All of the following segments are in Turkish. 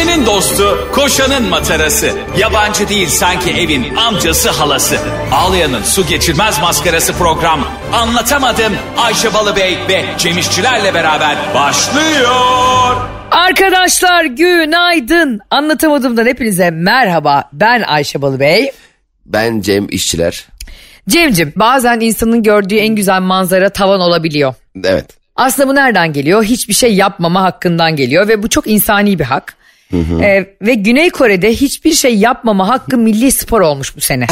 Ayşe'nin dostu, koşanın matarası. Yabancı değil sanki evin amcası halası. Ağlayan'ın su geçirmez maskarası program. Anlatamadım Ayşe Balıbey ve Cemişçilerle beraber başlıyor. Arkadaşlar günaydın. Anlatamadığımdan hepinize merhaba. Ben Ayşe Balıbey. Ben Cem İşçiler. Cemcim bazen insanın gördüğü en güzel manzara tavan olabiliyor. Evet. Aslında bu nereden geliyor? Hiçbir şey yapmama hakkından geliyor ve bu çok insani bir hak. Ee, ve Güney Kore'de hiçbir şey yapmama hakkı milli spor olmuş bu sene.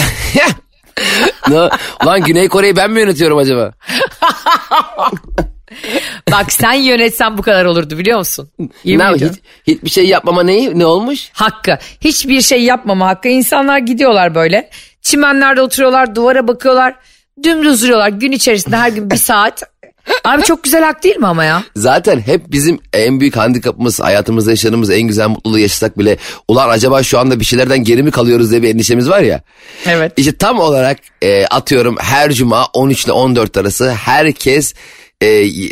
ne, ulan Güney Kore'yi ben mi yönetiyorum acaba? Bak sen yönetsen bu kadar olurdu biliyor musun? Yemin ne, hiç, hiçbir şey yapmama neyi? Ne olmuş? Hakkı. Hiçbir şey yapmama hakkı. İnsanlar gidiyorlar böyle. Çimenlerde oturuyorlar, duvara bakıyorlar. Dümdüz duruyorlar gün içerisinde her gün bir saat. Abi çok güzel hak değil mi ama ya? Zaten hep bizim en büyük handikapımız hayatımızda yaşadığımız en güzel mutluluğu yaşasak bile ulan acaba şu anda bir şeylerden geri mi kalıyoruz diye bir endişemiz var ya. Evet. İşte tam olarak e, atıyorum her cuma 13 ile 14 arası herkes e,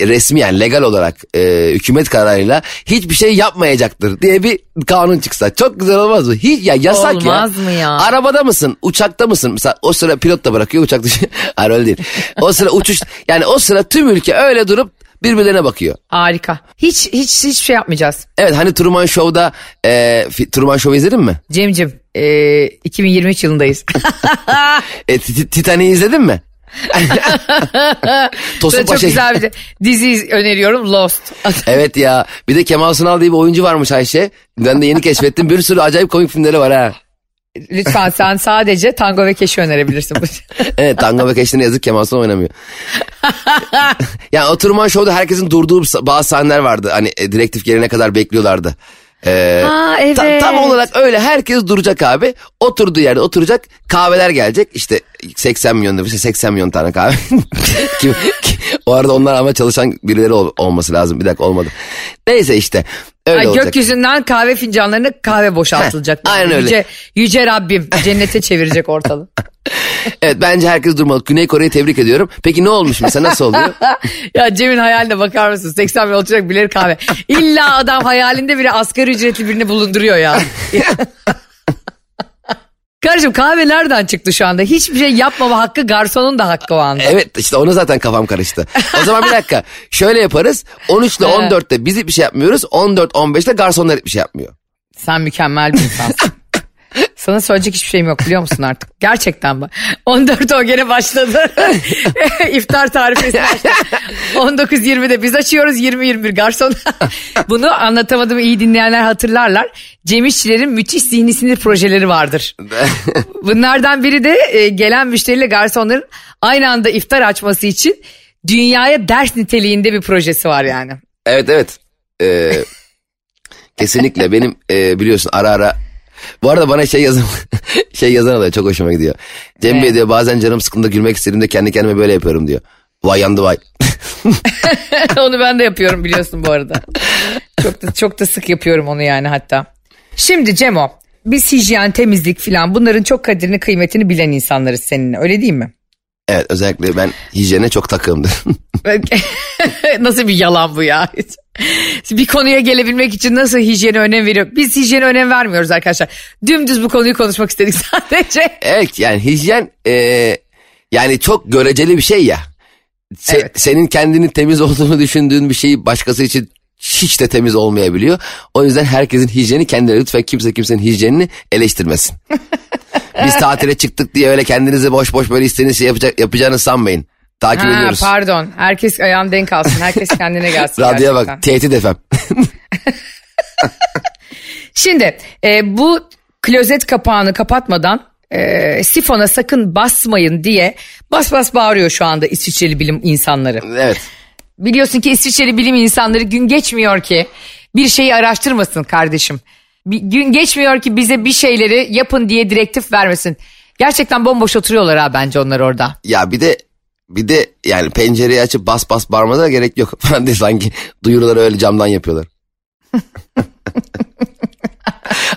resmi yani legal olarak e, hükümet kararıyla hiçbir şey yapmayacaktır diye bir kanun çıksa çok güzel olmaz mı? Hiç ya yasak ya. Olmaz mı ya? Arabada mısın? Uçakta mısın? Mesela o sıra pilot da bırakıyor uçak dışı. Hayır öyle değil. O sıra uçuş yani o sıra tüm ülke öyle durup birbirlerine bakıyor. Harika. Hiç hiç hiçbir şey yapmayacağız. Evet hani Truman Show'da e, Truman Show'u izledin mi? Cemcim e, 2023 yılındayız. E, Ti- Titanic'i izledin mi? Tosun Sana çok Paşa. güzel bir de- dizi öneriyorum Lost. Evet ya bir de Kemal Sunal diye bir oyuncu varmış Ayşe. Ben de yeni keşfettim. Bir sürü acayip komik filmleri var ha. Lütfen sen sadece Tango ve Keş'i önerebilirsin. Evet Tango ve Keş'te ne yazık Kemal Sunal oynamıyor. yani o Truman Show'da herkesin durduğu bazı sahneler vardı. Hani e, direktif gelene kadar bekliyorlardı. Ee, Ha, evet. ta- tam olarak öyle herkes duracak abi. Oturduğu yerde oturacak. Kahveler gelecek. İşte 80 milyon nüfusa 80 milyon tane kahve. Kim, o arada onlar ama çalışan birileri ol- olması lazım. Bir dakika olmadı. Neyse işte. Öyle Ay, olacak. gökyüzünden kahve fincanlarına kahve boşaltılacak. Heh, aynen öyle. Yüce, yüce Rabbim cennete çevirecek ortalığı. Evet bence herkes durmalı. Güney Kore'yi tebrik ediyorum. Peki ne olmuş mesela nasıl oluyor? ya Cem'in hayaline bakar mısın? 80 bin oturacak birileri kahve. İlla adam hayalinde bile asgari ücretli birini bulunduruyor ya. Kardeşim kahve nereden çıktı şu anda? Hiçbir şey yapmama hakkı garsonun da hakkı o anda. Evet işte ona zaten kafam karıştı. O zaman bir dakika. Şöyle yaparız. 13 ile 14'te biz hiçbir şey yapmıyoruz. 14-15'te garsonlar hiçbir şey yapmıyor. Sen mükemmel bir insansın. Sana söyleyecek hiçbir şeyim yok biliyor musun artık? Gerçekten bak. 14 o gene başladı. İftar tarifesi başladı. 19.20'de biz açıyoruz 20-21 garson. Bunu anlatamadığımı iyi dinleyenler hatırlarlar. Cem İşçilerin müthiş zihni sinir projeleri vardır. Bunlardan biri de e, gelen müşteriyle garsonların aynı anda iftar açması için dünyaya ders niteliğinde bir projesi var yani. Evet evet. Ee, kesinlikle benim e, biliyorsun ara ara bu arada bana şey yazan şey yazan oluyor çok hoşuma gidiyor. Cem Bey diyor bazen canım sıkında gülmek istediğimde kendi kendime böyle yapıyorum diyor. Vay yandı vay. onu ben de yapıyorum biliyorsun bu arada. Çok da çok da sık yapıyorum onu yani hatta. Şimdi Cemo, biz hijyen, temizlik filan bunların çok kadrini kıymetini bilen insanlarız seninle öyle değil mi? Evet özellikle ben hijyene çok takığımdır. nasıl bir yalan bu ya? Bir konuya gelebilmek için nasıl hijyene önem veriyor? Biz hijyene önem vermiyoruz arkadaşlar. Dümdüz bu konuyu konuşmak istedik sadece. evet yani hijyen e, yani çok göreceli bir şey ya. Se- Evet. Senin kendini temiz olduğunu düşündüğün bir şeyi başkası için hiç de temiz olmayabiliyor. O yüzden herkesin hijyeni kendine lütfen kimse kimsenin hijyenini eleştirmesin. Biz tatile çıktık diye öyle kendinizi boş boş böyle istediğiniz şey yapacak, yapacağını sanmayın. Takip Ha, ediyoruz. pardon. Herkes ayağın denk alsın. Herkes kendine gelsin. Radyoya bak tehdit efem. Şimdi e, bu klozet kapağını kapatmadan e, sifona sakın basmayın diye bas bas bağırıyor şu anda İsviçreli bilim insanları. evet. Biliyorsun ki İsviçreli bilim insanları gün geçmiyor ki bir şeyi araştırmasın kardeşim. Bir gün geçmiyor ki bize bir şeyleri yapın diye direktif vermesin. Gerçekten bomboş oturuyorlar ha bence onlar orada. Ya bir de bir de yani pencereyi açıp bas bas bağırmana da gerek yok. Falan diye sanki duyuruları öyle camdan yapıyorlar.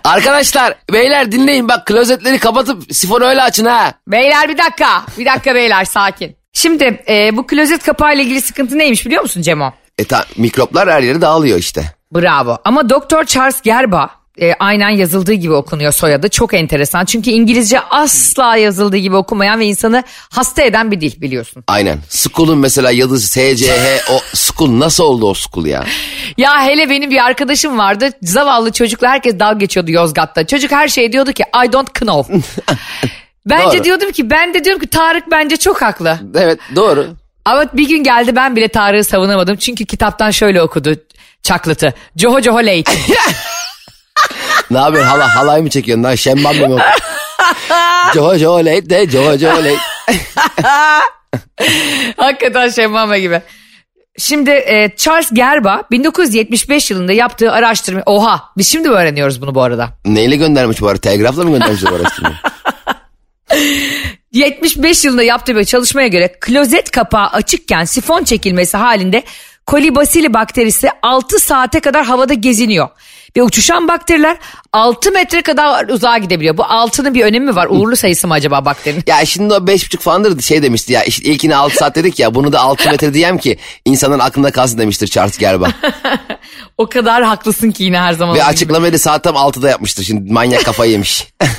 Arkadaşlar beyler dinleyin bak klozetleri kapatıp sifonu öyle açın ha. Beyler bir dakika. Bir dakika beyler sakin. Şimdi e, bu klozet kapağı ile ilgili sıkıntı neymiş biliyor musun Cemo? E ta, mikroplar her yere dağılıyor işte. Bravo. Ama Doktor Charles Gerba e, aynen yazıldığı gibi okunuyor soyadı. Çok enteresan. Çünkü İngilizce asla yazıldığı gibi okumayan ve insanı hasta eden bir dil biliyorsun. Aynen. School'un mesela yıldızı SCH o school nasıl oldu o school ya? Ya hele benim bir arkadaşım vardı. Zavallı çocukla herkes dalga geçiyordu Yozgat'ta. Çocuk her şey diyordu ki I don't know. bence Doğru. diyordum ki ben de diyorum ki Tarık bence çok haklı. Evet doğru. Ama bir gün geldi ben bile Tarık'ı savunamadım. Çünkü kitaptan şöyle okudu Çaklıt'ı. Joho Joho late. Ne yapıyorsun hala halay mı çekiyorsun lan şembam mı? Joho Joho de Joho Joho. Hakikaten Şemmame gibi. Şimdi e, Charles Gerba 1975 yılında yaptığı araştırma... Oha biz şimdi mi öğreniyoruz bunu bu arada? Neyle göndermiş bu arada? Telgrafla mı göndermiş bu araştırmayı? 75 yılında yaptığı bir çalışmaya göre klozet kapağı açıkken sifon çekilmesi halinde kolibasili bakterisi 6 saate kadar havada geziniyor. Ve uçuşan bakteriler 6 metre kadar uzağa gidebiliyor. Bu 6'nın bir önemi mi var? Uğurlu sayısı mı acaba bakterinin? Ya şimdi o beş buçuk falandır şey demişti ya işte ilkini 6 saat dedik ya bunu da 6 metre diyem ki insanların aklında kalsın demiştir Charles Gerba. O kadar haklısın ki yine her zaman. Ve açıklamayı da saat tam 6'da yapmıştır şimdi manyak kafayı yemiş.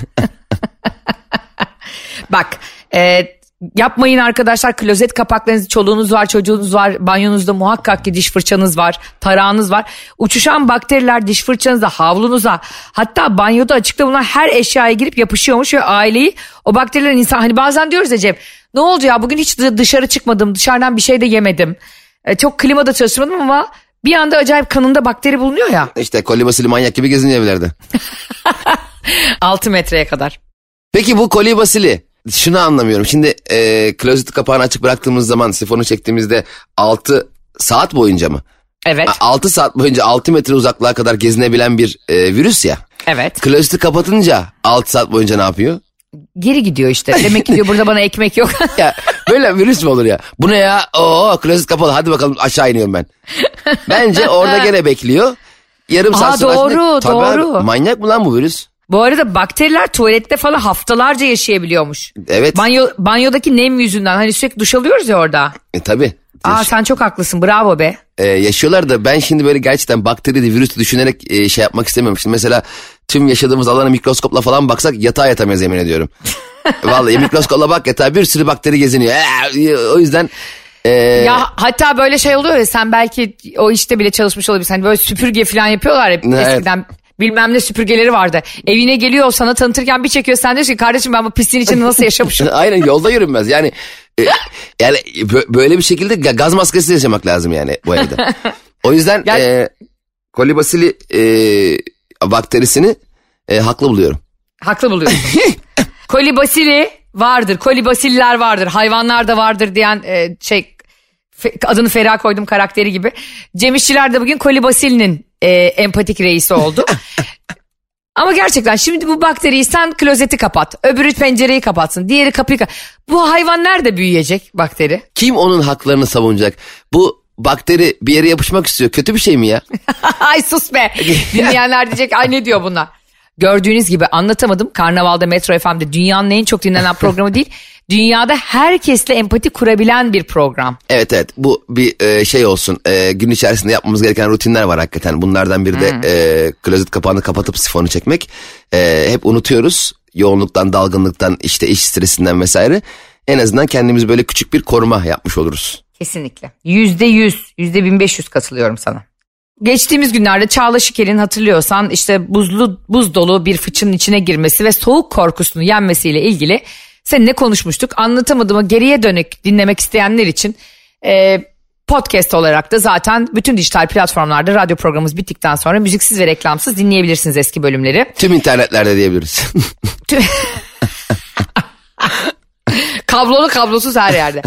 Bak e, yapmayın arkadaşlar klozet kapaklarınız çoluğunuz var çocuğunuz var banyonuzda muhakkak ki diş fırçanız var tarağınız var. Uçuşan bakteriler diş fırçanıza havlunuza hatta banyoda açıkta bulunan her eşyaya girip yapışıyormuş ve aileyi o bakterilerin insan hani bazen diyoruz ya Cem ne oldu ya bugün hiç dı- dışarı çıkmadım dışarıdan bir şey de yemedim. E, çok klimada çalışmadım ama bir anda acayip kanında bakteri bulunuyor ya İşte kolibasili manyak gibi geziniyor evlerde. 6 metreye kadar. Peki bu kolibasili şunu anlamıyorum. Şimdi e, klozet kapağını açık bıraktığımız zaman sifonu çektiğimizde 6 saat boyunca mı? Evet 6 saat boyunca 6 metre uzaklığa kadar gezinebilen bir e, virüs ya. evet Klozeti kapatınca 6 saat boyunca ne yapıyor? geri gidiyor işte demek ki diyor burada bana ekmek yok. Ya böyle virüs mü olur ya? Bu ne ya? Oo klozet kapalı hadi bakalım aşağı iniyorum ben. Bence orada gene bekliyor. Yarım saat Aa, sonra doğru, Tabii abi, doğru. manyak mı lan bu virüs? Bu arada bakteriler tuvalette falan haftalarca yaşayabiliyormuş. Evet. Banyo, banyodaki nem yüzünden hani sürekli duş alıyoruz ya orada. E, tabii. Aa sen çok haklısın bravo be. e, yaşıyorlar da ben şimdi böyle gerçekten bakteri de virüs de düşünerek e, şey yapmak. Şimdi mesela tüm yaşadığımız alana mikroskopla falan baksak yatağa yatamayız yemin ediyorum. Vallahi mikroskopla bak yatağa bir sürü bakteri geziniyor. Ee, o yüzden e, Ya hatta böyle şey oluyor ya sen belki o işte bile çalışmış olabilirsin. Hani böyle süpürge falan yapıyorlar ya Evet. eskiden. Bilmem ne süpürgeleri vardı. Evine geliyor sana tanıtırken bir çekiyor sen diyorsun ki kardeşim ben bu pisliğin içinde nasıl yaşamışım. aynen yolda yürünmez. Yani e, yani bö- böyle bir şekilde ga- gaz maskesi yaşamak lazım yani bu evde. O yüzden Gel- e, kolibasili e, bakterisini e, haklı buluyorum. Haklı buluyorsun. kolibasili vardır. Kolibasiller vardır. Hayvanlar da vardır diyen e, şey adını Feriha koydum karakteri gibi. Cem İşçiler de bugün kolibasilinin e, empatik reisi oldu. Ama gerçekten şimdi bu bakteriyi sen klozeti kapat. Öbürü pencereyi kapatsın. Diğeri kapıyı kapat. Bu hayvan nerede büyüyecek bakteri? Kim onun haklarını savunacak? Bu bakteri bir yere yapışmak istiyor. Kötü bir şey mi ya? Ay sus be. Dinleyenler diyecek ay ne diyor bunlar. Gördüğünüz gibi anlatamadım. Karnaval'da Metro FM'de dünyanın en çok dinlenen programı değil. Dünyada herkesle empati kurabilen bir program. Evet evet bu bir e, şey olsun E, gün içerisinde yapmamız gereken rutinler var hakikaten bunlardan biri de e, klozet kapağını kapatıp sifonu çekmek E, hep unutuyoruz yoğunluktan dalgınlıktan işte iş stresinden vesaire en azından kendimiz böyle küçük bir koruma yapmış oluruz. Kesinlikle. Yüzde yüz, yüzde bin beş yüz katılıyorum sana. Geçtiğimiz günlerde Çağla Şikel'in hatırlıyorsan işte buzlu buz dolu bir fıçının içine girmesi ve soğuk korkusunu yenmesiyle ilgili seninle konuşmuştuk. Anlatamadığımı geriye dönük dinlemek isteyenler için e, podcast olarak da zaten bütün dijital platformlarda radyo programımız bittikten sonra müziksiz ve reklamsız dinleyebilirsiniz eski bölümleri. Tüm internetlerde diyebiliriz. Kablolu kablosuz her yerde.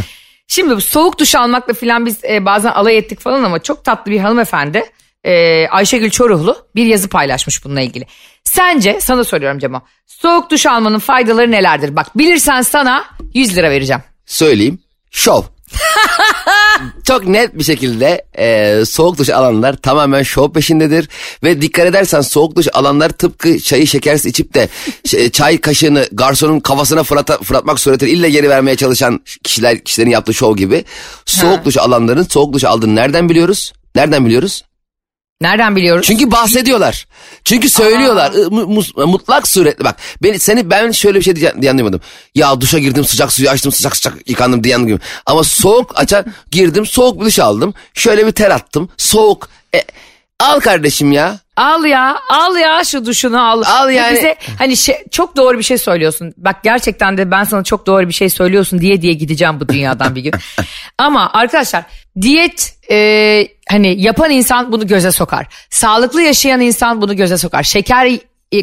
Şimdi bu soğuk duş almakla filan biz e, bazen alay ettik falan ama çok tatlı bir hanımefendi e, Ayşegül Çoruhlu bir yazı paylaşmış bununla ilgili. Sence sana soruyorum Cemo soğuk duş almanın faydaları nelerdir? Bak bilirsen sana 100 lira vereceğim. Söyleyeyim şov. Çok net bir şekilde e, soğuk duş alanlar tamamen şov peşindedir. Ve dikkat edersen soğuk duş alanlar tıpkı çayı şekersiz içip de ş- çay kaşığını garsonun kafasına fırlata, fırlatmak suretiyle ille geri vermeye çalışan kişiler kişilerin yaptığı şov gibi. Soğuk duş alanların soğuk duş aldığını nereden biliyoruz? Nereden biliyoruz? Nereden biliyoruz? Çünkü bahsediyorlar. Çünkü söylüyorlar. I- mu- mu- Mutlak suretle bak. Beni seni ben şöyle bir şey diye, diye anlayamadım. Ya duşa girdim sıcak suyu açtım sıcak sıcak yıkandım diye anladım. Ama soğuk açar girdim soğuk bir duş aldım. Şöyle bir ter attım. Soğuk. E, al kardeşim ya. Al ya al ya şu duşunu al. Al Ve yani. Bize hani şey, çok doğru bir şey söylüyorsun. Bak gerçekten de ben sana çok doğru bir şey söylüyorsun diye diye gideceğim bu dünyadan bir gün. Ama arkadaşlar diyet e, hani yapan insan bunu göze sokar. Sağlıklı yaşayan insan bunu göze sokar. Şeker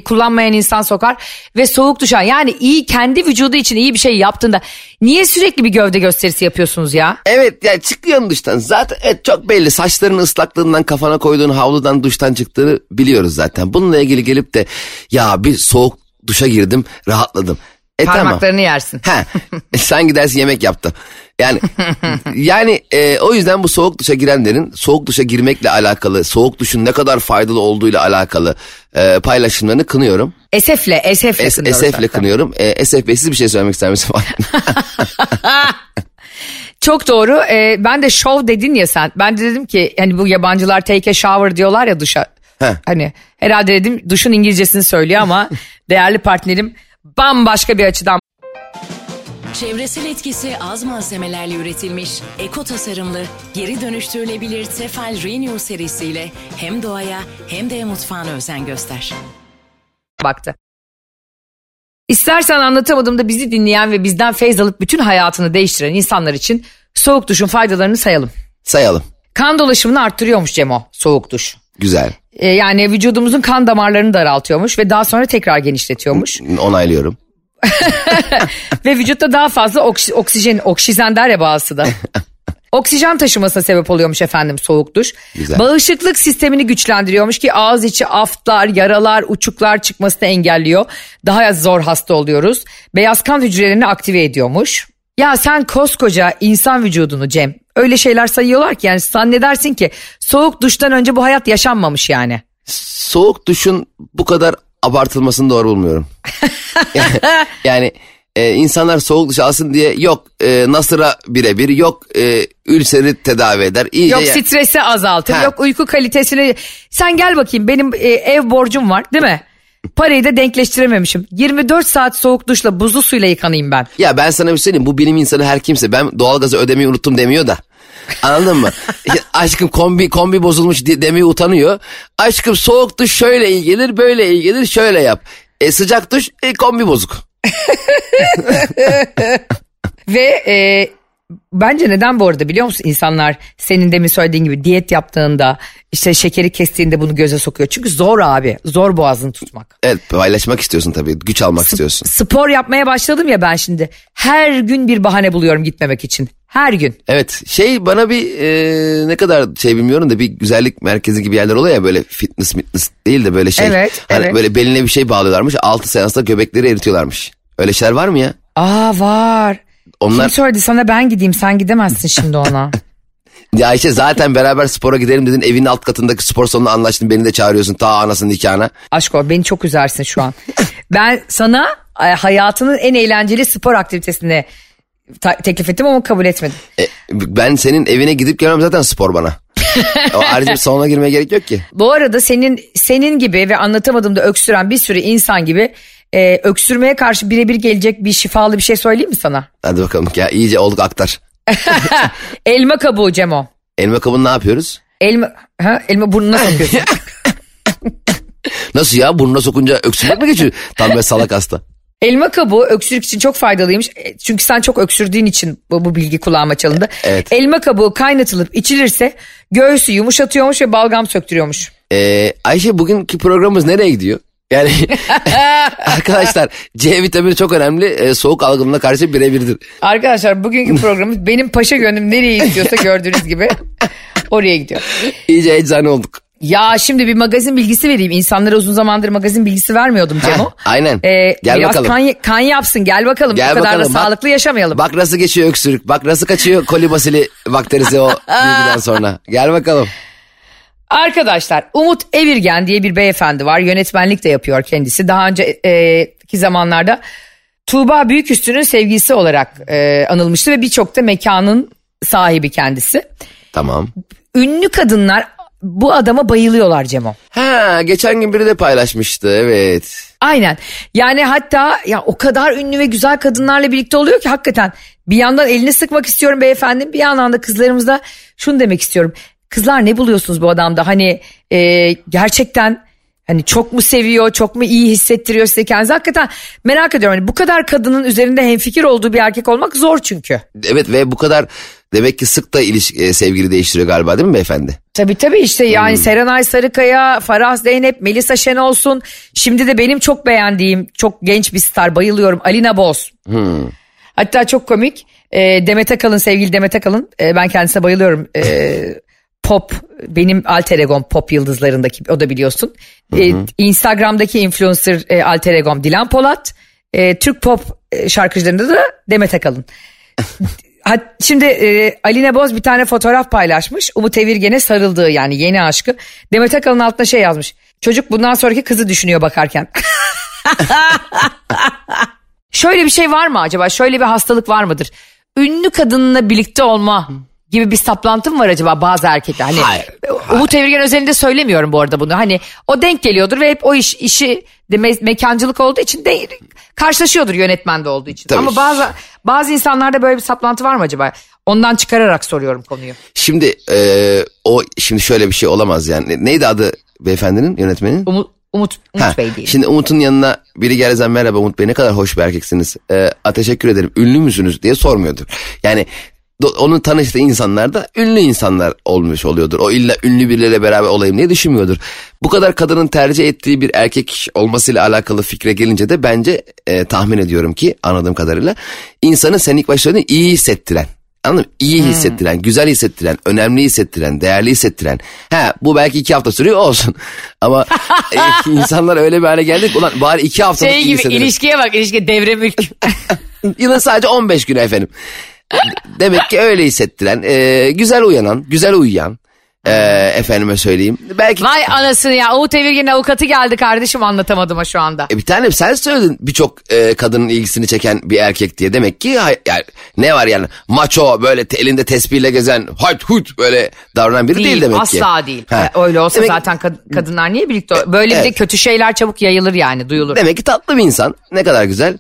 kullanmayan insan sokar ve soğuk duşa yani iyi kendi vücudu için iyi bir şey yaptığında niye sürekli bir gövde gösterisi yapıyorsunuz ya? Evet yani çıkıyorsun duştan. Zaten evet, çok belli. Saçlarının ıslaklığından kafana koyduğun havludan duştan çıktığını biliyoruz zaten. Bununla ilgili gelip de ya bir soğuk duşa girdim rahatladım. E tamam. Parmaklarını yersin. Ha, sen gidersin yemek yaptım. Yani yani e, o yüzden bu soğuk duşa girenlerin soğuk duşa girmekle alakalı, soğuk duşun ne kadar faydalı olduğuyla alakalı e, paylaşımlarını kınıyorum. Esefle, esefle. Es, kınıyoruz esefle zaten. kınıyorum. E, Esef Bey siz bir şey söylemek ister misiniz? Çok doğru. Ee, ben de show dedin ya sen. Ben de dedim ki hani bu yabancılar take a shower diyorlar ya duşa. Heh. Hani herhalde dedim duşun İngilizcesini söylüyor ama değerli partnerim bambaşka bir açıdan Çevresel etkisi az malzemelerle üretilmiş, eko tasarımlı, geri dönüştürülebilir Tefal Renew serisiyle hem doğaya hem de mutfağına özen göster. baktı. İstersen anlatamadım da bizi dinleyen ve bizden feyz alıp bütün hayatını değiştiren insanlar için soğuk duşun faydalarını sayalım. Sayalım. Kan dolaşımını arttırıyormuş Cemo soğuk duş. Güzel. Ee, yani vücudumuzun kan damarlarını daraltıyormuş ve daha sonra tekrar genişletiyormuş. Onaylıyorum. Ve vücutta daha fazla oksi- oksijen, oksijen der ya bazısı da. Oksijen taşımasına sebep oluyormuş efendim soğuk duş. Güzel. Bağışıklık sistemini güçlendiriyormuş ki ağız içi aftlar, yaralar, uçuklar çıkmasını engelliyor. Daha az zor hasta oluyoruz. Beyaz kan hücrelerini aktive ediyormuş. Ya sen koskoca insan vücudunu Cem öyle şeyler sayıyorlar ki yani zannedersin ki soğuk duştan önce bu hayat yaşanmamış yani. Soğuk duşun bu kadar abartılmasını doğru bulmuyorum. yani yani, e, insanlar soğuk duş alsın diye yok e, nasıra birebir yok e, ülseri tedavi eder. İyice Yok ya- stresi azaltır. Ha. Yok uyku kalitesini. Sen gel bakayım benim e, ev borcum var değil mi? Parayı da denkleştirememişim. 24 saat soğuk duşla buzlu suyla yıkanayım ben. Ya ben sana bir şey söyleyeyim bu bilim insanı her kimse ben doğalgazı ödemeyi unuttum demiyor da. Anladın mı? Aşkım kombi kombi bozulmuş demeye utanıyor. Aşkım soğuk duş şöyle iyi gelir böyle iyi gelir şöyle yap. E, sıcak duş e, kombi bozuk. Ve e, bence neden bu arada biliyor musun insanlar senin demin söylediğin gibi diyet yaptığında işte şekeri kestiğinde bunu göze sokuyor. Çünkü zor abi zor boğazını tutmak. Evet paylaşmak istiyorsun tabii güç almak istiyorsun. Spor yapmaya başladım ya ben şimdi. Her gün bir bahane buluyorum gitmemek için. Her gün. Evet şey bana bir e, ne kadar şey bilmiyorum da bir güzellik merkezi gibi yerler oluyor ya böyle fitness fitness değil de böyle şey. Evet, hani evet. Böyle beline bir şey bağlıyorlarmış 6 seansta göbekleri eritiyorlarmış. Öyle şeyler var mı ya? Aa var. Onlar Kim söyledi sana ben gideyim sen gidemezsin şimdi ona. ya Ayşe zaten beraber spora gidelim dedin evin alt katındaki spor salonuna anlaştın beni de çağırıyorsun ta anasının nikahına. Aşk ol beni çok üzersin şu an. Ben sana e, hayatının en eğlenceli spor aktivitesini ta- teklif ettim ama kabul etmedin. E, ben senin evine gidip gelmem zaten spor bana. o ayrıca salona girmeye gerek yok ki. Bu arada senin senin gibi ve anlatamadığımda öksüren bir sürü insan gibi e, öksürmeye karşı birebir gelecek bir şifalı bir şey söyleyeyim mi sana? Hadi bakalım ya iyice olduk aktar. Elma kabuğu Cemo. Elma kabuğunu ne yapıyoruz? Elma, ha, elma burnuna sokuyorsun. Nasıl ya burnuna sokunca öksürmek mi geçiyor? Tam böyle salak hasta. Elma kabuğu öksürük için çok faydalıymış. E, Çünkü sen çok öksürdüğün için bu, bu bilgi kulağıma çalındı. Evet. Elma kabuğu kaynatılıp içilirse göğsü yumuşatıyormuş ve balgam söktürüyormuş. Ee, Ayşe bugünkü programımız nereye gidiyor? Yani arkadaşlar C vitamini çok önemli. Ee, soğuk algınlığına karşı birebirdir. Arkadaşlar bugünkü programımız benim paşa gönlüm nereye istiyorsa gördüğünüz gibi oraya gidiyor. İyice eczane olduk. Ya şimdi bir magazin bilgisi vereyim. İnsanlara uzun zamandır magazin bilgisi vermiyordum Cemo. Aynen. Ee, Gel biraz bakalım. Kan, kan yapsın gel bakalım. Gel Bu kadar bakalım, da bak- sağlıklı yaşamayalım. Bak nasıl geçiyor öksürük. Bak nasıl kaçıyor kolibasili bakterisi o bilgiden sonra. Gel bakalım. Arkadaşlar Umut Evirgen diye bir beyefendi var. Yönetmenlik de yapıyor kendisi. Daha önceki zamanlarda Tuğba Büyüküstü'nün sevgilisi olarak e, anılmıştı ve birçok da mekanın sahibi kendisi. Tamam. Ünlü kadınlar bu adama bayılıyorlar Cemo. Ha geçen gün biri de paylaşmıştı evet. Aynen. Yani hatta ya o kadar ünlü ve güzel kadınlarla birlikte oluyor ki hakikaten bir yandan elini sıkmak istiyorum beyefendi bir yandan da kızlarımızda şunu demek istiyorum. Kızlar ne buluyorsunuz bu adamda? Hani e, gerçekten hani çok mu seviyor, çok mu iyi hissettiriyor size kendinizi? Hakikaten merak ediyorum. Hani bu kadar kadının üzerinde hemfikir olduğu bir erkek olmak zor çünkü. Evet ve bu kadar demek ki sık da ilişki, e, sevgili değiştiriyor galiba değil mi beyefendi? Tabii tabii işte yani Serenay Sarıkaya, Farah Zeynep, Melisa Şen olsun. Şimdi de benim çok beğendiğim çok genç bir star bayılıyorum Alina Boz. Hatta çok komik e, Demet Akalın sevgili Demet Akalın e, ben kendisine bayılıyorum. E, pop benim alter egom pop yıldızlarındaki o da biliyorsun. E, Instagram'daki influencer e, alter egom Dilan Polat. E, Türk pop e, şarkıcılarında da Demet Akalın. Ha- Şimdi e, Aline Boz bir tane fotoğraf paylaşmış. Umut Evirgen'e sarıldığı yani yeni aşkı. Demet Akalın altına şey yazmış. Çocuk bundan sonraki kızı düşünüyor bakarken. Şöyle bir şey var mı acaba? Şöyle bir hastalık var mıdır? Ünlü kadınla birlikte olma gibi bir saplantı mı var acaba bazı erkekler? Hani Hayır, Umut Evirgen özelinde söylemiyorum bu arada bunu. Hani o denk geliyordur ve hep o iş işi de me- mekancılık olduğu için de karşılaşıyordur yönetmende olduğu için. Tabii. Ama bazı bazı insanlarda böyle bir saplantı var mı acaba? Ondan çıkararak soruyorum konuyu. Şimdi e, o şimdi şöyle bir şey olamaz yani. Neydi adı beyefendinin yönetmenin? Umut Umut, Umut Ha, Bey değil. Şimdi Umut'un yanına biri zaman merhaba Umut Bey ne kadar hoş bir erkeksiniz. Ee, "A, teşekkür ederim ünlü müsünüz diye sormuyordur. Yani onun tanıştığı insanlar da ünlü insanlar olmuş oluyordur. O illa ünlü birileriyle beraber olayım diye düşünmüyordur. Bu kadar kadının tercih ettiği bir erkek olmasıyla alakalı fikre gelince de bence e, tahmin ediyorum ki anladığım kadarıyla insanı sen ilk söyledin iyi hissettiren. Anladın mı? İyi hissettiren, güzel hissettiren, önemli hissettiren, değerli hissettiren. Ha bu belki iki hafta sürüyor olsun. Ama e, insanlar öyle bir hale geldik. Ulan bari iki haftalık Şey gibi ilişkiye bak ilişki devre mülk. Yılın sadece 15 günü efendim. Demek ki öyle hissettiren, e, güzel uyanan, güzel uyuyan. e, efendime söyleyeyim. Belki Vay anasını ya Umut Evirgen'in avukatı geldi kardeşim anlatamadım ha şu anda. E bir tane sen söyledin birçok e, kadının ilgisini çeken bir erkek diye. Demek ki hay- yani ne var yani maço böyle te- elinde tespihle gezen hayt hut böyle davranan biri değil, demek ki. asla değil. Ha. E, Öyle olsa Demek- zaten kad- kadınlar niye birlikte Böyle bir de Evet. kötü şeyler çabuk yayılır yani duyulur. Demek ki tatlı bir insan. Ne kadar güzel.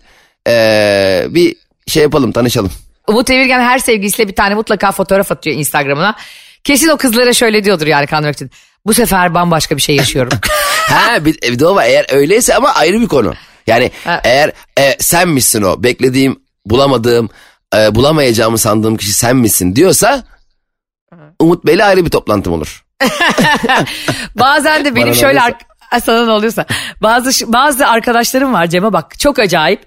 E, bir şey yapalım tanışalım. Umut Evirgen her sevgilisiyle bir tane mutlaka fotoğraf atıyor Instagram'ına. Kesin o kızlara şöyle diyordur yani kandırmak için. Bu sefer bambaşka bir şey yaşıyorum. ha bir, bir de o var eğer öyleyse ama ayrı bir konu. Yani Ha. eğer e, sen misin o beklediğim bulamadığım e, bulamayacağımı sandığım kişi sen misin diyorsa Umut Bey'le ayrı bir toplantım olur. Bazen de benim Bana şöyle ar- sana ne oluyorsa bazı bazı arkadaşlarım var Cem'e bak çok acayip.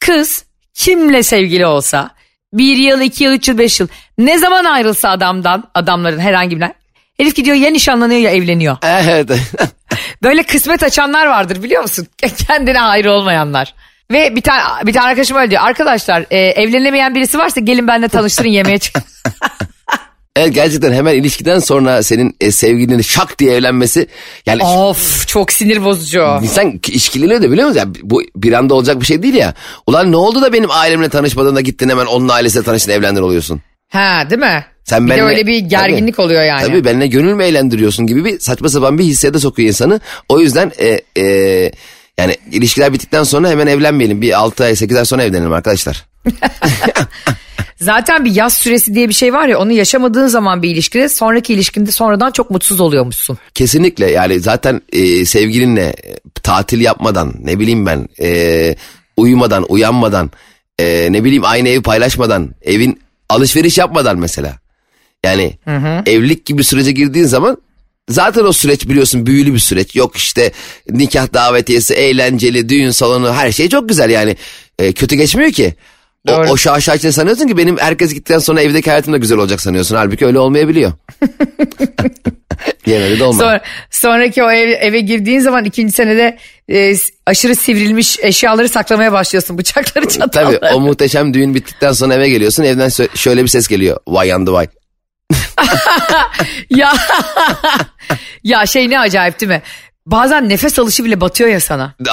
Kız kimle sevgili olsa bir yıl, iki yıl, üç yıl, beş yıl ne zaman ayrılsa adamdan adamların herhangi birinden herif gidiyor ya nişanlanıyor ya evleniyor. Evet. Böyle kısmet açanlar vardır biliyor musun? Kendine hayır olmayanlar. Ve bir tane bir tane arkadaşım öyle diyor. Arkadaşlar e, evlenemeyen birisi varsa gelin benimle tanıştırın yemeğe çık. evet gerçekten hemen ilişkiden sonra senin e, sevgilinin şak diye evlenmesi yani of çok sinir bozucu. İnsan işkileniyor da biliyor musun? Yani bu bir anda olacak bir şey değil ya. Ulan ne oldu da benim ailemle tanışmadığında gittin hemen onun ailesiyle tanıştın evlendin oluyorsun. Ha değil mi? Sen bir de benimle- öyle bir gerginlik oluyor yani. Tabii benimle gönül mü eğlendiriyorsun gibi bir saçma sapan bir hissiyata sokuyor insanı. O yüzden e, e, yani ilişkiler bittikten sonra hemen evlenmeyelim. Bir 6 ay 8 ay sonra evlenelim arkadaşlar. Zaten bir yaz süresi diye bir şey var ya onu yaşamadığın zaman bir ilişkide sonraki ilişkinde sonradan çok mutsuz oluyormuşsun. Kesinlikle yani zaten e, sevgilinle e, tatil yapmadan ne bileyim ben e, uyumadan uyanmadan e, ne bileyim aynı evi paylaşmadan evin alışveriş yapmadan mesela. Yani evlilik gibi sürece girdiğin zaman zaten o süreç biliyorsun büyülü bir süreç. Yok işte nikah davetiyesi, eğlenceli, düğün salonu her şey çok güzel yani. E, kötü geçmiyor ki. O, Doğru. o şaşa içinde sanıyorsun ki benim herkes gittikten sonra evdeki hayatım da güzel olacak sanıyorsun. Halbuki öyle olmayabiliyor. Genelde de olmaz. Sonra, sonraki o ev- eve girdiğin zaman ikinci senede e, aşırı sivrilmiş eşyaları saklamaya başlıyorsun. Bıçakları çatalları. Tabii o muhteşem düğün bittikten sonra eve geliyorsun evden şöyle bir ses geliyor. Vay yandı vay. ya, ya şey ne acayip değil mi? Bazen nefes alışı bile batıyor ya sana.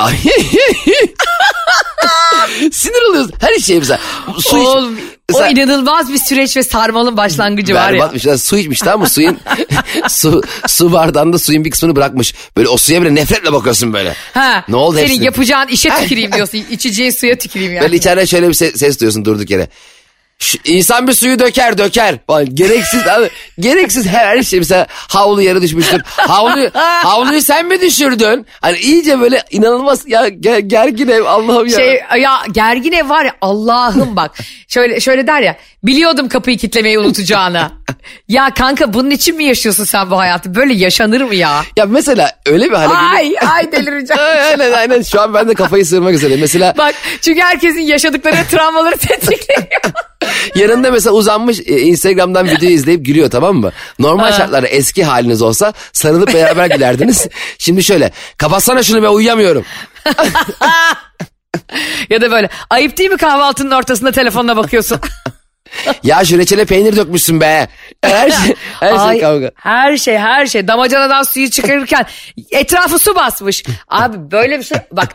Sinir oluyorsun. Her şey mesela. Su iç. Oğlum, o Mesela- inanılmaz bir süreç ve sarmalın başlangıcı var ya. Ya, su içmiş tamam mı? Suyun su, su bardağında suyun bir kısmını bırakmış. Böyle o suya bile nefretle bakıyorsun böyle. Ha, Ne oldu Senin hepsine? yapacağın işe tüküreyim diyorsun. İçeceğin suya tüküreyim yani. Böyle içeriden şöyle bir ses, ses duyuyorsun durduk yere. Şu, insan bir suyu döker döker. Falan. Gereksiz abi. Gereksiz her şey. Mesela havlu yere düşmüştür. Havluyu, havluyu sen mi düşürdün? Hani iyice böyle inanılmaz ya ge- gergin ev Allah'ım ya. Şey ya gergin ev var ya Allah'ım bak. Şöyle şöyle der ya biliyordum kapıyı kitlemeyi unutacağını. ya kanka bunun için mi yaşıyorsun sen bu hayatı? Böyle yaşanır mı ya? Ya mesela öyle bir hale. Ay ay delireceğim. aynen aynen şu an ben de kafayı sığırmak üzere. Mesela Bak çünkü herkesin yaşadıkları travmaları tetikliyor. Yanında mesela uzanmış e, Instagram'dan video izleyip gülüyor tamam mı? Normal şartlarda eski haliniz olsa sarılıp beraber gülerdiniz. Şimdi şöyle kapatsana şunu ben uyuyamıyorum. ya da böyle ayıp değil mi kahvaltının ortasında telefonuna bakıyorsun? Ya şu reçele peynir dökmüşsün be. Her şey, her şey Ay, kavga. Her şey her şey damacanadan suyu çıkarırken etrafı su basmış. Abi böyle bir şey bak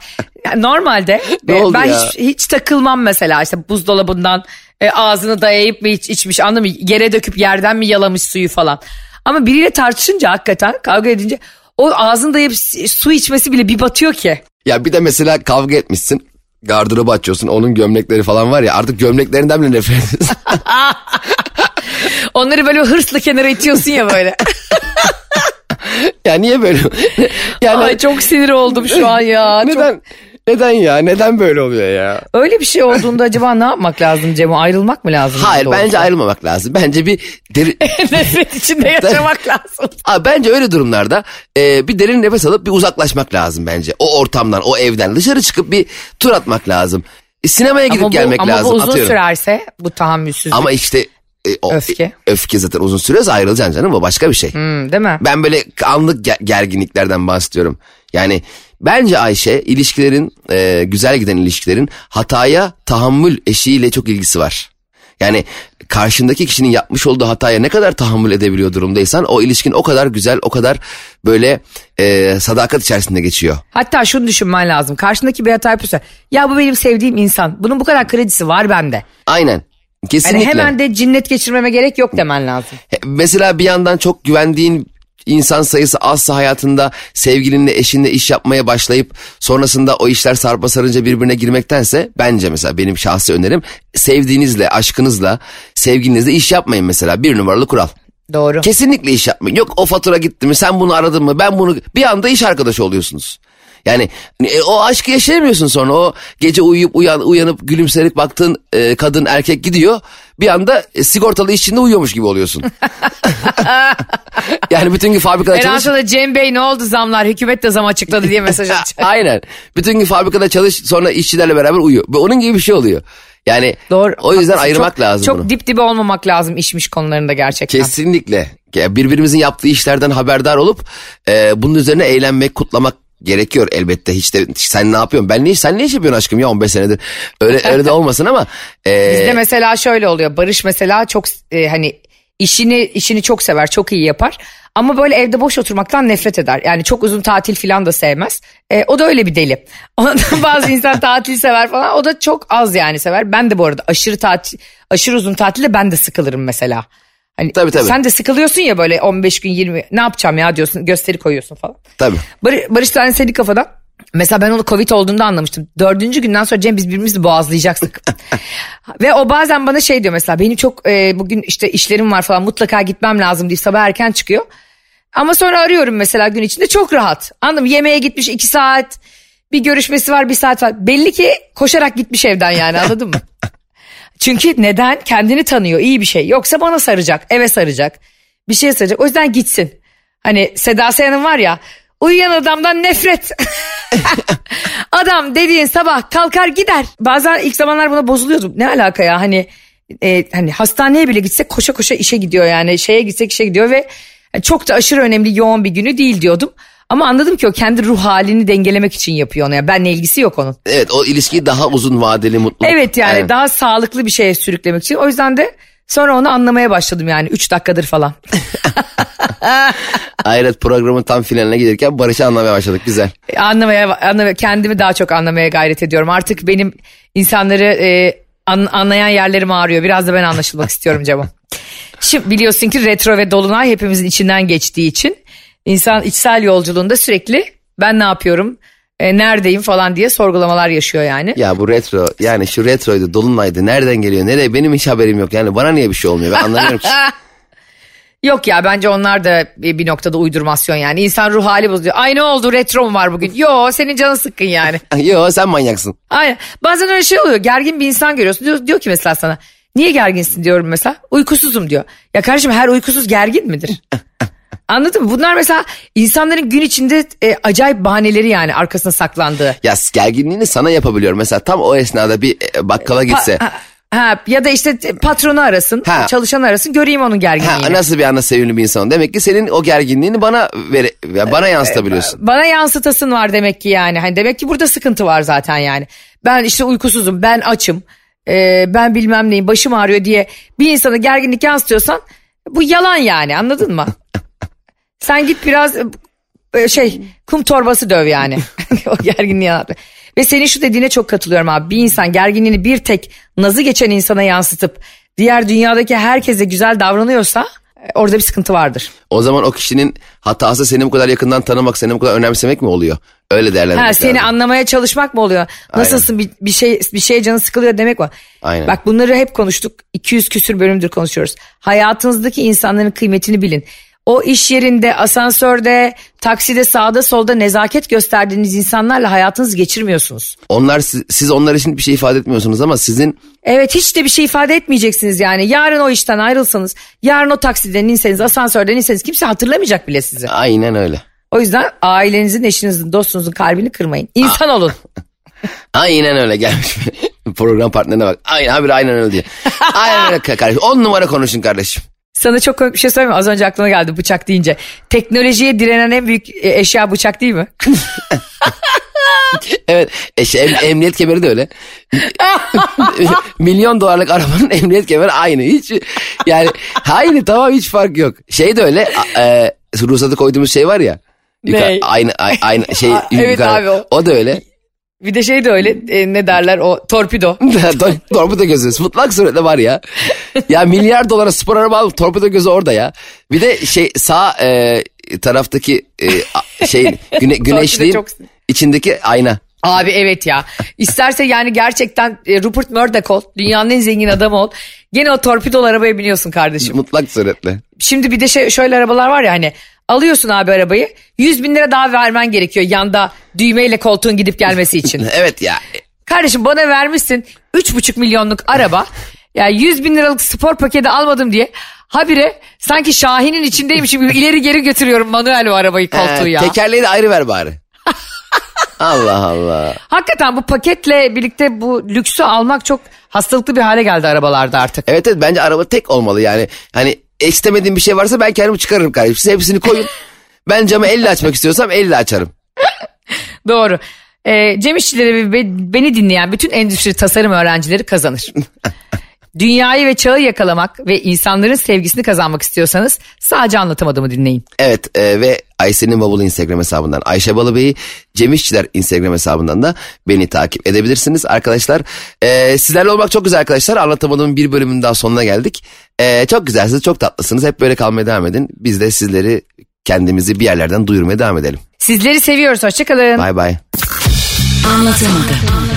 normalde Ne ben ya? hiç, hiç takılmam mesela işte buzdolabından e, ağzını dayayıp mı iç, içmiş anladın mı? Yere döküp yerden mi yalamış suyu falan. Ama biriyle tartışınca hakikaten kavga edince o ağzını dayayıp su içmesi bile bir batıyor ki. Ya bir de mesela kavga etmişsin. Gardırobu açıyorsun onun gömlekleri falan var ya artık gömleklerinden bile nefret ediyorsun. Onları böyle hırsla kenara itiyorsun ya böyle. ya niye böyle? yani Ay çok sinir oldum şu an ya. Çok- neden ya neden böyle oluyor ya? Öyle bir şey olduğunda acaba ne yapmak lazım Cemo? Ayrılmak mı lazım? Hayır Doğrusu? bence ayrılmamak lazım. Bence bir deri... Nefret içinde yaşamak lazım. Aa, bence öyle durumlarda e, bir derin nefes alıp bir uzaklaşmak lazım bence. O ortamdan, o evden dışarı çıkıp bir tur atmak lazım. E, sinemaya gidip Ama bu, gelmek ama lazım bu uzun atıyorum. sürerse bu tahammülsüzlük. Ama işte e, o, Öfke. öfke zaten uzun sürüyorsa ayrılacaksın canım o başka bir şey. Hmm, değil mi? Ben böyle anlık ger- gerginliklerden bahsediyorum. Yani bence Ayşe ilişkilerin e, güzel giden ilişkilerin hataya tahammül eşiğiyle çok ilgisi var. Yani karşındaki kişinin yapmış olduğu hataya ne kadar tahammül edebiliyor durumdaysan o ilişkin o kadar güzel o kadar böyle e, sadakat içerisinde geçiyor. Hatta şunu düşünmen lazım. Karşındaki bir hata yapıyorsa ya bu benim sevdiğim insan. Bunun bu kadar kredisi var bende. Aynen kesinlikle. Yani hemen de cinnet geçirmeme gerek yok demen lazım. Mesela bir yandan çok güvendiğin insan sayısı azsa hayatında sevgilinle eşinle iş yapmaya başlayıp sonrasında o işler sarpa sarınca birbirine girmektense bence mesela benim şahsi önerim sevdiğinizle aşkınızla sevgilinizle iş yapmayın mesela bir numaralı kural. Doğru. Kesinlikle iş yapmayın. Yok o fatura gitti mi sen bunu aradın mı ben bunu bir anda iş arkadaşı oluyorsunuz. Yani e, o aşkı yaşayamıyorsun sonra o gece uyuyup uyan, uyanıp gülümserek baktığın e, kadın erkek gidiyor bir anda e, sigortalı işçinde uyuyormuş gibi oluyorsun. yani bütün gün fabrikada çalış. da Cem Bey ne oldu zamlar hükümet de zam açıkladı diye mesaj atacak. Aynen. Bütün gün fabrikada çalış sonra işçilerle beraber uyu. Onun gibi bir şey oluyor. Yani Doğru. o yüzden haklısın. ayırmak çok, lazım Çok bunu. dip dibe olmamak lazım işmiş konularında gerçekten. Kesinlikle. Birbirimizin yaptığı işlerden haberdar olup e, bunun üzerine eğlenmek, kutlamak gerekiyor elbette. Hiç de sen ne yapıyorsun? Ben ne sen ne iş yapıyorsun aşkım ya 15 senedir? Öyle öyle de olmasın ama e, Bizde mesela şöyle oluyor. Barış mesela çok e, hani işini işini çok sever, çok iyi yapar. Ama böyle evde boş oturmaktan nefret eder. Yani çok uzun tatil falan da sevmez. E, o da öyle bir deli. Bazı insan tatil sever falan. O da çok az yani sever. Ben de bu arada aşırı tatil, aşırı uzun tatilde ben de sıkılırım mesela. Hani Tabii, tabii. Sen de sıkılıyorsun ya böyle 15 gün 20 ne yapacağım ya diyorsun gösteri koyuyorsun falan. tabii. Bar Barış tane senin kafadan. Mesela ben onu Covid olduğunda anlamıştım. Dördüncü günden sonra Cem biz birbirimizi boğazlayacaktık. Ve o bazen bana şey diyor mesela benim çok e, bugün işte işlerim var falan mutlaka gitmem lazım diye sabah erken çıkıyor. Ama sonra arıyorum mesela gün içinde çok rahat. Anladın mı? Yemeğe gitmiş iki saat bir görüşmesi var bir saat var. Belli ki koşarak gitmiş evden yani anladın mı? Çünkü neden? Kendini tanıyor iyi bir şey. Yoksa bana saracak eve saracak bir şeye saracak. O yüzden gitsin. Hani Seda Sayan'ın var ya uyuyan adamdan nefret. Adam dediğin sabah kalkar gider. Bazen ilk zamanlar buna bozuluyordum. Ne alaka ya hani e, hani hastaneye bile gitsek koşa koşa işe gidiyor yani şeye gitsek işe gidiyor ve çok da aşırı önemli yoğun bir günü değil diyordum. Ama anladım ki o kendi ruh halini dengelemek için yapıyor onu. Yani benle ilgisi yok onun. Evet o ilişkiyi daha uzun vadeli mutlu. Evet yani Aynen. daha sağlıklı bir şeye sürüklemek için. O yüzden de Sonra onu anlamaya başladım yani 3 dakikadır falan. Hayret programın tam finaline gelirken Barış'ı anlamaya başladık. Güzel. anlamaya, anlamaya kendimi daha çok anlamaya gayret ediyorum. Artık benim insanları e, an- anlayan yerlerim ağrıyor. Biraz da ben anlaşılmak istiyorum Cemo. Şimdi biliyorsun ki retro ve dolunay hepimizin içinden geçtiği için insan içsel yolculuğunda sürekli ben ne yapıyorum, e, neredeyim falan diye sorgulamalar yaşıyor yani. Ya bu retro yani şu retroydu dolunaydı nereden geliyor nereye benim hiç haberim yok. Yani bana niye bir şey olmuyor ben anlamıyorum ki. Yok ya bence onlar da bir, noktada uydurmasyon yani. İnsan ruh hali bozuyor. Ay ne oldu retro mu var bugün? Yo senin canın sıkkın yani. Yo sen manyaksın. Aynen. Bazen öyle şey oluyor. Gergin bir insan görüyorsun. Diyor, diyor ki mesela sana. Niye gerginsin diyorum mesela. Uykusuzum diyor. Ya kardeşim her uykusuz gergin midir? Anladın mı? Bunlar mesela insanların gün içinde e, acayip bahaneleri yani arkasına saklandığı. Ya gerginliğini sana yapabiliyor. Mesela tam o esnada bir e, bakkala gitse. Ha, ha, ya da işte patronu arasın, Ha. çalışanı arasın göreyim onun gerginliğini. Ha, nasıl bir anda sevimli bir insan. Demek ki senin o gerginliğini bana ver, bana yansıtabiliyorsun. Bana yansıtasın var demek ki yani. Hani demek ki burada sıkıntı var zaten yani. Ben işte uykusuzum, ben açım, e, ben bilmem neyim, başım ağrıyor diye bir insana gerginlik yansıtıyorsan bu yalan yani anladın mı? Sen git biraz e, şey kum torbası döv yani. o gerginliği anlatma. Ve senin şu dediğine çok katılıyorum abi. Bir insan gerginliğini bir tek nazı geçen insana yansıtıp diğer dünyadaki herkese güzel davranıyorsa e, orada bir sıkıntı vardır. O zaman o kişinin hatası seni bu kadar yakından tanımak, seni bu kadar önemsemek mi oluyor? Öyle değerlendirmek Ha, seni lazım. anlamaya çalışmak mı oluyor? Nasılsın bir, bir şey bir şeye canı sıkılıyor demek mi? Aynen. Bak bunları hep konuştuk. 200 küsür bölümdür konuşuyoruz. Hayatınızdaki insanların kıymetini bilin. O iş yerinde, asansörde, takside, sağda solda nezaket gösterdiğiniz insanlarla hayatınızı geçirmiyorsunuz. Onlar siz, siz onlar için bir şey ifade etmiyorsunuz ama sizin Evet hiç de bir şey ifade etmeyeceksiniz yani. Yarın o işten ayrılsanız, yarın o taksiden inseniz, asansörden inseniz kimse hatırlamayacak bile sizi. aynen öyle. O yüzden ailenizin, eşinizin, dostunuzun kalbini kırmayın. İnsan olun. Aynen öyle gelmiş. Program partnerine bak. Aynen abi aynen öyle diye. Aynen öyle kardeşim. On numara konuşun kardeşim. Sana çok komik bir şey söyleyeyim mi? Az önce aklıma geldi bıçak deyince. Teknolojiye direnen en büyük e, eşya bıçak değil mi? Evet. E, şey, em- emniyet kemeri de öyle. Milyon dolarlık arabanın emniyet kemeri aynı. Hiç yani aynı tamam hiç fark yok. Şey de öyle. E, ruhsatı koyduğumuz şey var ya. Yukarı- Ne? aynı aynı şey. Evet yukarı- abi o. O da öyle. Bir de şey de öyle e, ne derler o torpido. torpido gözü mutlak suretle var ya. Ya milyar dolara spor araba alıp torpido gözü orada ya. Bir de şey sağ e, taraftaki e, şey güne, güneşliğin çok- içindeki ayna. Abi evet ya. İsterse yani gerçekten e, Rupert Murdoch ol. Dünyanın en zengin adamı ol. Gene o torpidolu arabaya biniyorsun kardeşim. Mutlak suretle. Şimdi bir de şey, şöyle arabalar var ya hani alıyorsun abi arabayı 100 bin lira daha vermen gerekiyor yanda düğmeyle koltuğun gidip gelmesi için. Evet ya. Kardeşim bana vermişsin 3,5 milyonluk araba. Ya 100 bin liralık spor paketi almadım diye. Habire sanki Şahin'in içindeymişim gibi ileri geri götürüyorum manuel o arabayı koltuğu Ee, ya. Tekerleği de ayrı ver bari. Allah Allah. Hakikaten bu paketle birlikte bu lüksü almak çok hastalıklı bir hale geldi arabalarda artık. Evet evet bence araba tek olmalı yani. Hani istemediğim bir şey varsa ben kendimi çıkarırım kardeşim. Siz hepsini koyun. Ben camı elle açmak istiyorsam elle açarım. Doğru. Ee, Cem İşçileri ve beni dinleyen bütün endüstri tasarım öğrencileri kazanır. Dünyayı ve çağı yakalamak ve insanların sevgisini kazanmak istiyorsanız sadece anlatamadığımı dinleyin. Evet e, ve Ayşe'nin bavulu Instagram hesabından Ayşe Balıbey'i Cem İşçiler Instagram hesabından da beni takip edebilirsiniz arkadaşlar. E, sizlerle olmak çok güzel arkadaşlar. Anlatamadığım bir bölümün daha sonuna geldik. E, çok güzelsiniz, çok tatlısınız. Hep böyle kalmaya devam edin. Biz de sizleri kendimizi bir yerlerden duyurmaya devam edelim. Sizleri seviyoruz. Hoşçakalın. Bay bay. Anlatamadım.